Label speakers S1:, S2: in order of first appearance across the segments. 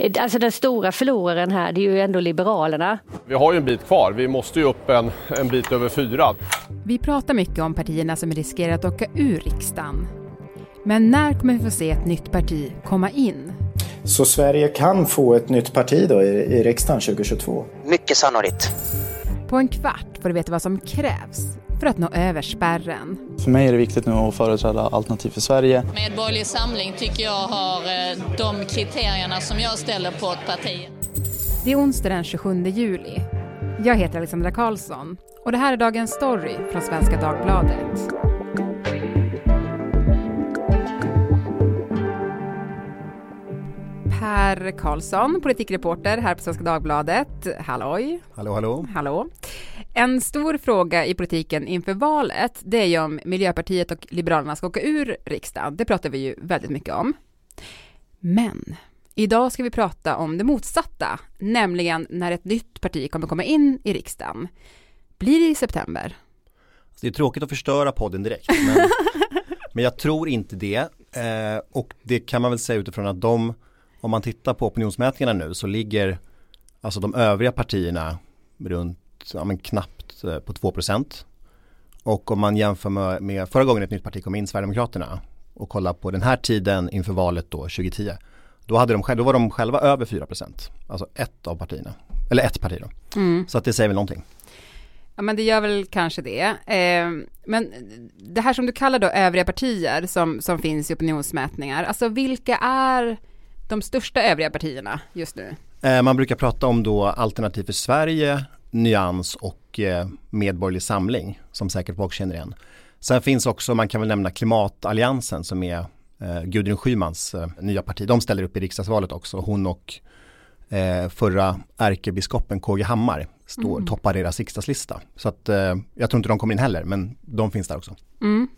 S1: Alltså den stora förloraren här, det är ju ändå Liberalerna.
S2: Vi har ju en bit kvar. Vi måste ju upp en, en bit över fyra.
S3: Vi pratar mycket om partierna som riskerar att åka ur riksdagen. Men när kommer vi få se ett nytt parti komma in?
S4: Så Sverige kan få ett nytt parti då i, i riksdagen 2022?
S5: Mycket sannolikt.
S3: På en kvart får du veta vad som krävs för att nå över spärren.
S6: För mig är det viktigt nu att företräda Alternativ för Sverige.
S7: Medborgerlig Samling tycker jag har eh, de kriterierna som jag ställer på ett parti.
S3: Det är onsdag den 27 juli. Jag heter Alexandra Karlsson och det här är dagens story från Svenska Dagbladet. Per Karlsson, politikreporter här på Svenska Dagbladet. Halloj!
S8: Hallå, hallå!
S3: Hallå! En stor fråga i politiken inför valet, det är ju om Miljöpartiet och Liberalerna ska åka ur riksdagen. Det pratar vi ju väldigt mycket om. Men idag ska vi prata om det motsatta, nämligen när ett nytt parti kommer komma in i riksdagen. Blir det i september?
S8: Det är tråkigt att förstöra podden direkt, men, men jag tror inte det. Eh, och det kan man väl säga utifrån att de, om man tittar på opinionsmätningarna nu så ligger alltså de övriga partierna runt ja, men knappt eh, på 2% Och om man jämför med, med, förra gången ett nytt parti kom in, Sverigedemokraterna, och kollar på den här tiden inför valet då 2010, då, hade de, då var de själva över 4% Alltså ett av partierna, eller ett parti då. Mm. Så att det säger väl någonting.
S3: Ja men det gör väl kanske det. Eh, men det här som du kallar då övriga partier som, som finns i opinionsmätningar, alltså vilka är de största övriga partierna just nu?
S8: Eh, man brukar prata om då Alternativ för Sverige, Nyans och eh, Medborgerlig Samling som säkert folk känner igen. Sen finns också, man kan väl nämna Klimatalliansen som är eh, Gudrun Schymans eh, nya parti. De ställer upp i riksdagsvalet också. Hon och eh, förra ärkebiskopen KG Hammar står, mm. toppar deras riksdagslista. Så att eh, jag tror inte de kommer in heller, men de finns där också.
S3: Mm.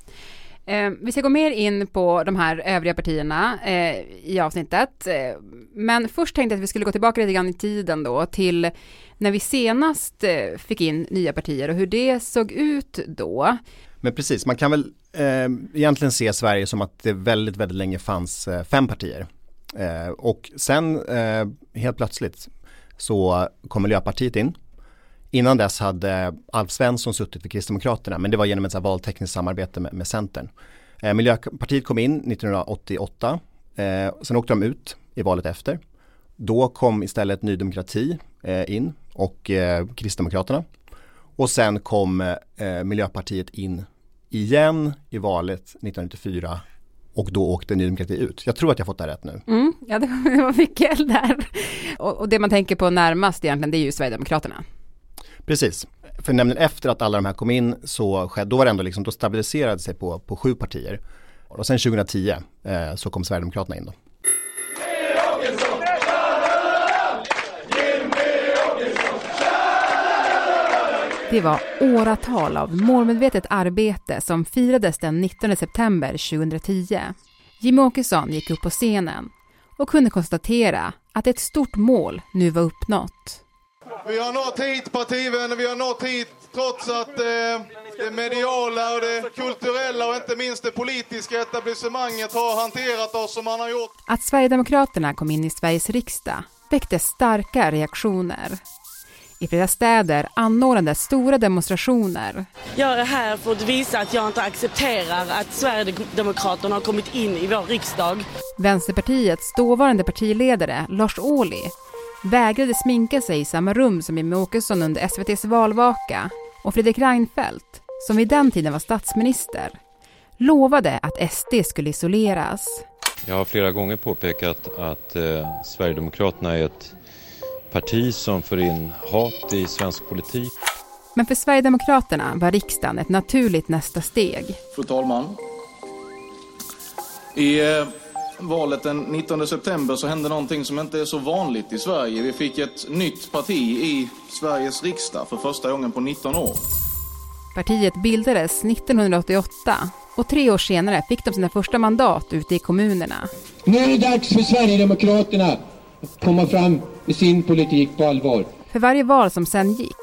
S3: Eh, vi ska gå mer in på de här övriga partierna eh, i avsnittet. Eh, men först tänkte jag att vi skulle gå tillbaka lite grann i tiden då till när vi senast eh, fick in nya partier och hur det såg ut då.
S8: Men precis, man kan väl eh, egentligen se Sverige som att det väldigt, väldigt länge fanns eh, fem partier. Eh, och sen eh, helt plötsligt så kom Miljöpartiet in. Innan dess hade Alf Svensson suttit för Kristdemokraterna men det var genom ett så valtekniskt samarbete med, med Centern. Eh, Miljöpartiet kom in 1988, eh, sen åkte de ut i valet efter. Då kom istället Ny Demokrati eh, in och eh, Kristdemokraterna. Och sen kom eh, Miljöpartiet in igen i valet 1994 och då åkte Ny Demokrati ut. Jag tror att jag fått det rätt nu.
S3: Mm, ja, det var mycket där. Och, och, det man tänker på närmast egentligen, det är ju Sverigedemokraterna.
S8: Precis. För nämligen efter att alla de här kom in så skedde, då var det ändå liksom, då stabiliserade sig på, på sju partier. Och sen 2010 eh, så kom Sverigedemokraterna in då.
S3: Det var åratal av målmedvetet arbete som firades den 19 september 2010. Jimmie Åkesson gick upp på scenen och kunde konstatera att ett stort mål nu var uppnått.
S9: Vi har nått hit partivänner, vi har nått hit trots att eh, det mediala och det kulturella och inte minst det politiska etablissemanget har hanterat oss som man har gjort.
S3: Att Sverigedemokraterna kom in i Sveriges riksdag väckte starka reaktioner. I flera städer anordnades stora demonstrationer.
S10: Jag är här för att visa att jag inte accepterar att Sverigedemokraterna har kommit in i vår riksdag.
S3: Vänsterpartiets dåvarande partiledare Lars Ohly vägrade sminka sig i samma rum som Jimmie Åkesson under SVTs valvaka och Fredrik Reinfeldt, som vid den tiden var statsminister, lovade att SD skulle isoleras.
S11: Jag har flera gånger påpekat att eh, Sverigedemokraterna är ett parti som för in hat i svensk politik.
S3: Men för Sverigedemokraterna var riksdagen ett naturligt nästa steg.
S9: Fru talman. I eh, valet den 19 september så hände någonting som inte är så vanligt i Sverige. Vi fick ett nytt parti i Sveriges riksdag för första gången på 19 år.
S3: Partiet bildades 1988 och tre år senare fick de sina första mandat ute i kommunerna.
S12: Nu är det dags för Sverigedemokraterna att komma fram med sin politik på allvar.
S3: För varje val som sen gick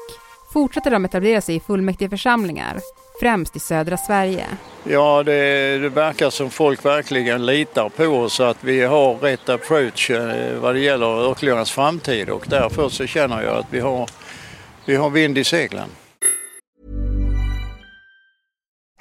S3: fortsatte de etablera sig i fullmäktigeförsamlingar, främst i södra Sverige.
S5: Ja, det, det verkar som folk verkligen litar på oss att vi har rätt approach eh, vad det gäller Örkelljungas framtid och därför så känner jag att vi har, vi har vind i seglen.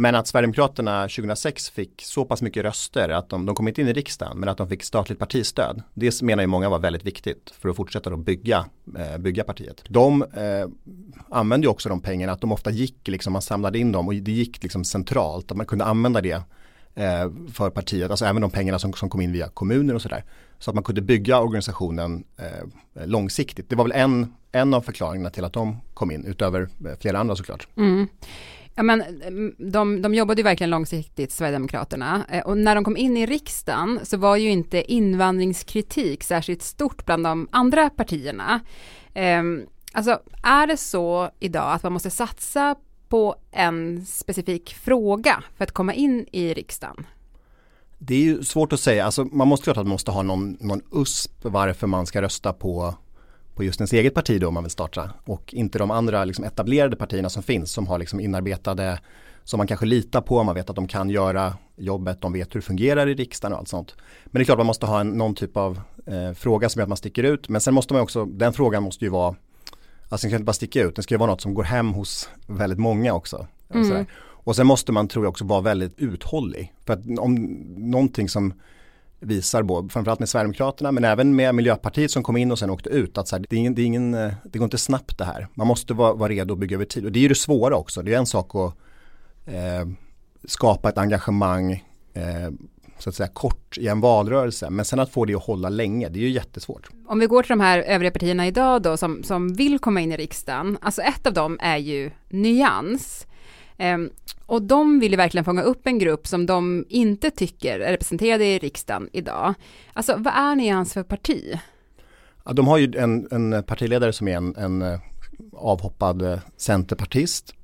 S8: Men att Sverigedemokraterna 2006 fick så pass mycket röster att de, de kom inte in i riksdagen men att de fick statligt partistöd. Det menar ju många var väldigt viktigt för att fortsätta att bygga, eh, bygga partiet. De eh, använde ju också de pengarna att de ofta gick, liksom, man samlade in dem och det gick liksom centralt, att man kunde använda det eh, för partiet, alltså även de pengarna som, som kom in via kommuner och sådär. Så att man kunde bygga organisationen eh, långsiktigt. Det var väl en, en av förklaringarna till att de kom in, utöver eh, flera andra såklart.
S3: Mm. Ja, men mm, de, de jobbade ju verkligen långsiktigt, Sverigedemokraterna. Eh, och när de kom in i riksdagen så var ju inte invandringskritik särskilt stort bland de andra partierna. Ehm, alltså, är det så idag att man måste satsa på en specifik fråga för att komma in i riksdagen?
S8: Det är ju svårt att säga, alltså man måste klart att man måste ha någon, någon USP varför man ska rösta på på just ens eget parti då om man vill starta och inte de andra liksom etablerade partierna som finns som har liksom inarbetade som man kanske litar på, man vet att de kan göra jobbet, de vet hur det fungerar i riksdagen och allt sånt. Men det är klart man måste ha en, någon typ av eh, fråga som gör att man sticker ut men sen måste man också, den frågan måste ju vara Alltså den kan inte bara sticka ut, den ska ju vara något som går hem hos väldigt många också. Mm. Och sen måste man tror jag också vara väldigt uthållig. För att om någonting som visar, både, framförallt med Sverigedemokraterna men även med Miljöpartiet som kom in och sen åkte ut, att så här, det, är ingen, det, är ingen, eh, det går inte snabbt det här. Man måste vara, vara redo att bygga över tid och det är ju det svåra också. Det är en sak att eh, skapa ett engagemang eh, så att säga kort i en valrörelse. Men sen att få det att hålla länge, det är ju jättesvårt.
S3: Om vi går till de här övriga partierna idag då som, som vill komma in i riksdagen, alltså ett av dem är ju Nyans. Ehm, och de vill ju verkligen fånga upp en grupp som de inte tycker är representerade i riksdagen idag. Alltså vad är Nyans för parti?
S8: Ja, de har ju en, en partiledare som är en, en eh, avhoppad eh, centerpartist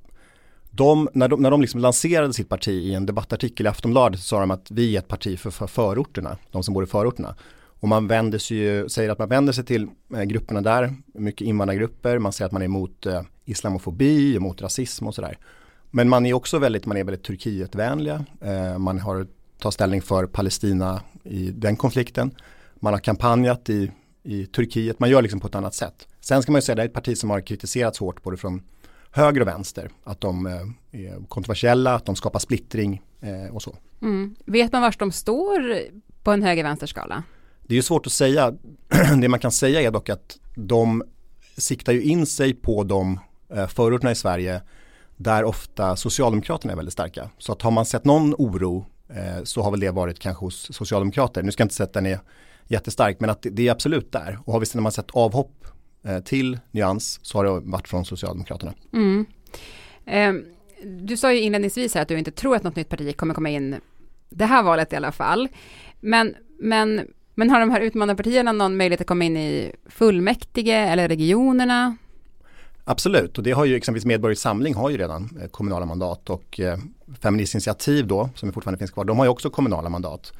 S8: de, när de, när de liksom lanserade sitt parti i en debattartikel i Aftonbladet så sa de att vi är ett parti för, för förorterna, de som bor i förorterna. Och man vänder sig ju, säger att man vänder sig till eh, grupperna där, mycket invandrargrupper, man säger att man är emot islamofobi, emot rasism och sådär. Men man är också väldigt, man är väldigt Turkietvänliga, eh, man har tagit ställning för Palestina i den konflikten. Man har kampanjat i, i Turkiet, man gör liksom på ett annat sätt. Sen ska man ju säga det är ett parti som har kritiserats hårt både från höger och vänster. Att de eh, är kontroversiella, att de skapar splittring eh, och så.
S3: Mm. Vet man var de står på en höger-vänster-skala?
S8: Det är ju svårt att säga. Det man kan säga är dock att de siktar ju in sig på de eh, förorterna i Sverige där ofta Socialdemokraterna är väldigt starka. Så att har man sett någon oro eh, så har väl det varit kanske hos Socialdemokrater. Nu ska jag inte säga att den är jättestark men att det är absolut där. Och har vi när man sett avhopp Eh, till Nyans så har det varit från Socialdemokraterna.
S3: Mm. Eh, du sa ju inledningsvis här att du inte tror att något nytt parti kommer komma in det här valet i alla fall. Men, men, men har de här utmanarpartierna någon möjlighet att komma in i fullmäktige eller regionerna?
S8: Absolut, och det har ju exempelvis Medborgerlig Samling har ju redan eh, kommunala mandat och eh, Feministinitiativ då, som fortfarande finns kvar, de har ju också kommunala mandat.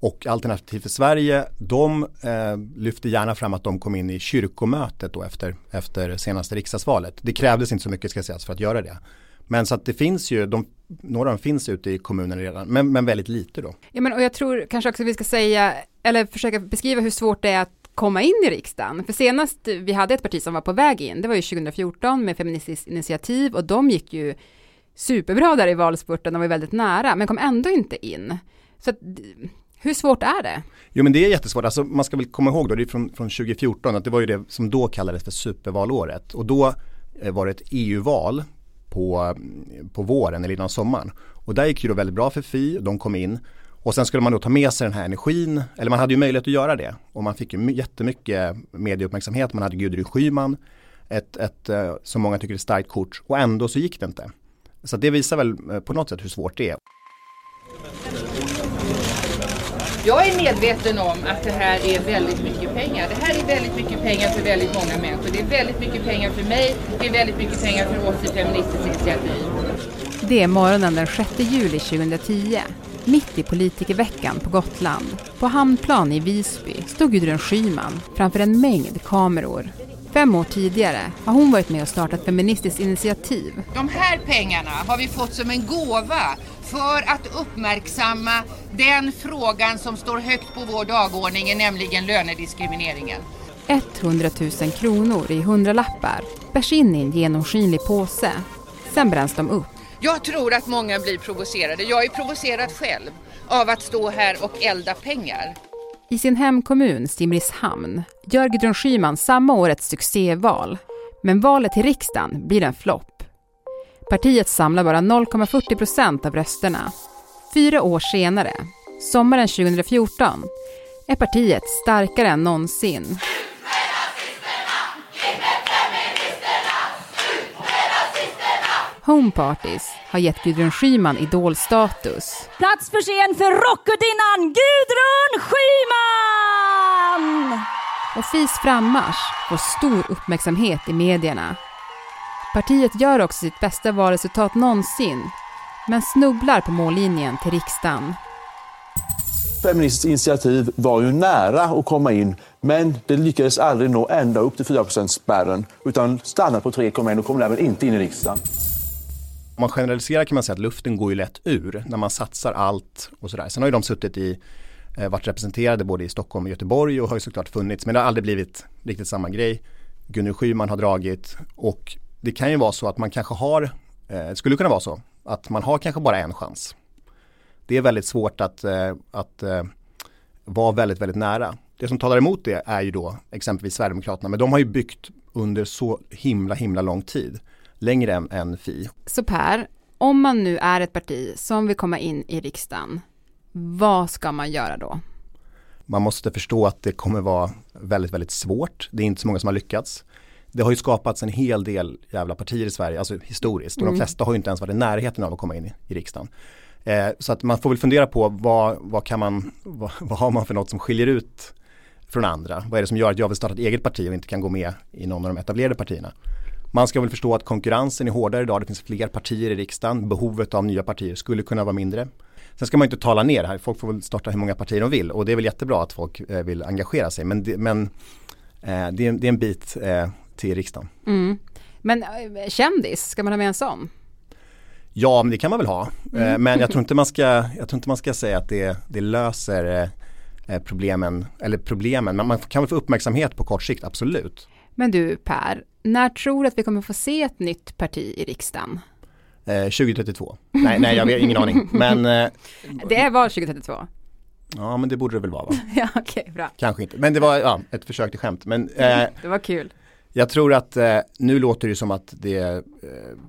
S8: Och Alternativ för Sverige, de eh, lyfter gärna fram att de kom in i kyrkomötet då efter, efter senaste riksdagsvalet. Det krävdes inte så mycket ska sägas för att göra det. Men så att det finns ju, de, några av dem finns ute i kommunen redan, men, men väldigt lite då.
S3: Ja men och jag tror kanske också vi ska säga, eller försöka beskriva hur svårt det är att komma in i riksdagen. För senast vi hade ett parti som var på väg in, det var ju 2014 med Feministiskt initiativ och de gick ju superbra där i valspurten, de var väldigt nära, men kom ändå inte in. Så att, hur svårt är det?
S8: Jo men det är jättesvårt, alltså, man ska väl komma ihåg då, det är från, från 2014, att det var ju det som då kallades för supervalåret. Och då eh, var det ett EU-val på, på våren eller innan sommaren. Och där gick det då väldigt bra för Fi, de kom in. Och sen skulle man då ta med sig den här energin, eller man hade ju möjlighet att göra det. Och man fick ju jättemycket medieuppmärksamhet, man hade Gudrun Schyman, ett, ett, eh, som många tycker är starkt kort och ändå så gick det inte. Så det visar väl eh, på något sätt hur svårt det är.
S13: Jag är medveten om att det här är väldigt mycket pengar. Det här är väldigt mycket pengar för väldigt många människor. Det är väldigt mycket pengar för mig. Det är väldigt mycket pengar för oss i Feministiskt initiativ.
S3: Det är morgonen den 6 juli 2010. Mitt i politikerveckan på Gotland. På Hamnplan i Visby stod Gudrun Schyman framför en mängd kameror. Fem år tidigare har hon varit med och startat Feministiskt initiativ.
S13: De här pengarna har vi fått som en gåva för att uppmärksamma den frågan som står högt på vår dagordning, nämligen lönediskrimineringen.
S3: 100 000 kronor i hundralappar bärs in i en genomskinlig påse. Sen bränns de upp.
S13: Jag tror att många blir provocerade. Jag är provocerad själv av att stå här och elda pengar.
S3: I sin hemkommun Simrishamn gör Gudrun Schyman samma år ett succéval. Men valet till riksdagen blir en flopp. Partiet samlar bara 0,40 procent av rösterna. Fyra år senare, sommaren 2014, är partiet starkare än någonsin. Homeparties har gett Gudrun Schyman idolstatus.
S14: Plats för scen för rockgudinnan Gudrun Schyman!
S3: Och FIs frammarsch får stor uppmärksamhet i medierna. Partiet gör också sitt bästa valresultat någonsin, men snubblar på mållinjen till riksdagen.
S15: Feministiskt initiativ var ju nära att komma in, men det lyckades aldrig nå ända upp till 4 spärren utan stannade på 3,1 och kom därmed inte in i riksdagen.
S8: Om man generaliserar kan man säga att luften går ju lätt ur när man satsar allt och sådär. Sen har ju de suttit i, eh, varit representerade både i Stockholm och Göteborg och har ju såklart funnits men det har aldrig blivit riktigt samma grej. Gunnar Schyman har dragit och det kan ju vara så att man kanske har, eh, skulle kunna vara så, att man har kanske bara en chans. Det är väldigt svårt att, eh, att eh, vara väldigt, väldigt nära. Det som talar emot det är ju då exempelvis Sverigedemokraterna, men de har ju byggt under så himla, himla lång tid längre än, än Fi.
S3: Så Per, om man nu är ett parti som vill komma in i riksdagen, vad ska man göra då?
S8: Man måste förstå att det kommer vara väldigt, väldigt svårt. Det är inte så många som har lyckats. Det har ju skapats en hel del jävla partier i Sverige, alltså historiskt. Och mm. de flesta har ju inte ens varit i närheten av att komma in i, i riksdagen. Eh, så att man får väl fundera på vad, vad kan man, vad, vad har man för något som skiljer ut från andra? Vad är det som gör att jag vill starta ett eget parti och inte kan gå med i någon av de etablerade partierna? Man ska väl förstå att konkurrensen är hårdare idag, det finns fler partier i riksdagen, behovet av nya partier skulle kunna vara mindre. Sen ska man inte tala ner här, folk får väl starta hur många partier de vill och det är väl jättebra att folk eh, vill engagera sig men, det, men eh, det, är, det, är, en bit eh, till riksdagen.
S3: Mm. Men kändis, ska man ha med en sån?
S8: Ja, men det kan man väl ha. Mm. Men jag tror inte man ska, jag tror inte man ska säga att det, det löser problemen, eller problemen, men man kan väl få uppmärksamhet på kort sikt, absolut.
S3: Men du Per, när tror du att vi kommer få se ett nytt parti i riksdagen?
S8: Eh, 2032. Nej, nej, jag har ingen aning. Men, eh,
S3: det var 2032?
S8: Ja, men det borde det väl vara va?
S3: ja, okej, okay, bra.
S8: Kanske inte, men det var ja, ett försök till skämt. Men, eh,
S3: det var kul.
S8: Jag tror att eh, nu låter det som att det, eh,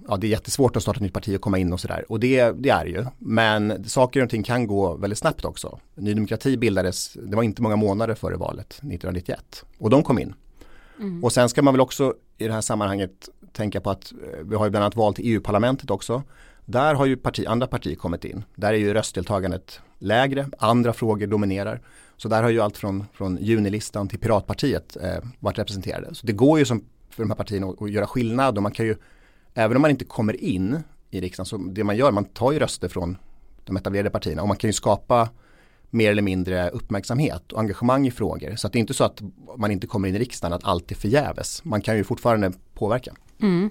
S8: ja, det är jättesvårt att starta ett nytt parti och komma in och sådär. Och det, det är det ju. Men saker och ting kan gå väldigt snabbt också. Ny Demokrati bildades, det var inte många månader före valet 1991. Och de kom in. Mm. Och sen ska man väl också i det här sammanhanget tänka på att eh, vi har ju bland annat val till EU-parlamentet också. Där har ju parti, andra partier kommit in. Där är ju röstdeltagandet lägre, andra frågor dominerar. Så där har ju allt från, från junilistan till Piratpartiet eh, varit representerade. Så det går ju som för de här partierna att, att göra skillnad och man kan ju, även om man inte kommer in i riksdagen, så det man gör, man tar ju röster från de etablerade partierna och man kan ju skapa mer eller mindre uppmärksamhet och engagemang i frågor. Så det är inte så att man inte kommer in i riksdagen att allt är förgäves. Man kan ju fortfarande påverka.
S3: Mm.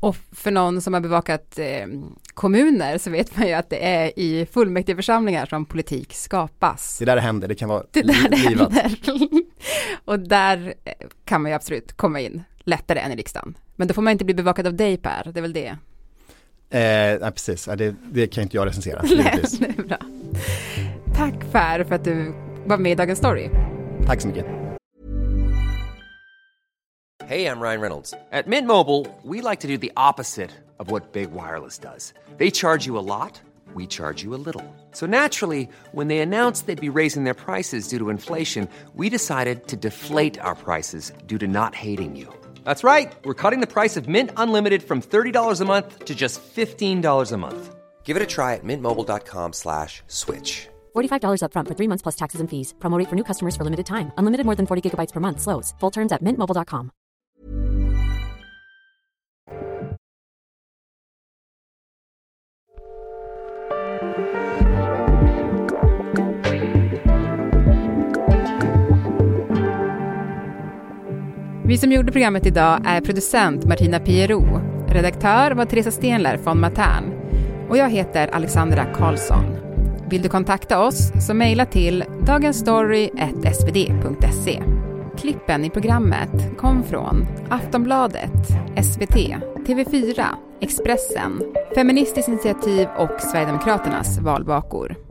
S3: Och för någon som har bevakat eh, kommuner så vet man ju att det är i fullmäktigeförsamlingar som politik skapas.
S8: Det är där det händer, det kan vara
S3: det där det händer. och där eh, kan man ju absolut komma in lättare än i riksdagen. Men då får man inte bli bevakad av dig Per, det är väl det?
S8: Eh, nej, precis, det, det kan inte jag recensera.
S3: nej, det är bra. Tack Per för att du var med i Dagens Story.
S8: Tack så mycket.
S16: Hej, jag Ryan Reynolds. At Mint Mobile, we like to do the opposite of what Big Wireless does. They charge you a lot. we charge you a little. So naturally, when they announced they'd be raising their prices due to inflation, we decided to deflate our prices due to not hating you. That's right. We're cutting the price of Mint Unlimited from $30 a month to just $15 a month. Give it a try at mintmobile.com slash switch.
S17: $45 upfront for three months plus taxes and fees. Promo rate for new customers for limited time. Unlimited more than 40 gigabytes per month. Slows. Full terms at mintmobile.com.
S3: Vi som gjorde programmet idag är producent Martina Piero. Redaktör var Teresa Stenler från Matern. Och jag heter Alexandra Karlsson. Vill du kontakta oss så mejla till dagensstory.svd.se. Klippen i programmet kom från Aftonbladet, SVT, TV4, Expressen, Feministiskt initiativ och Sverigedemokraternas valvakor.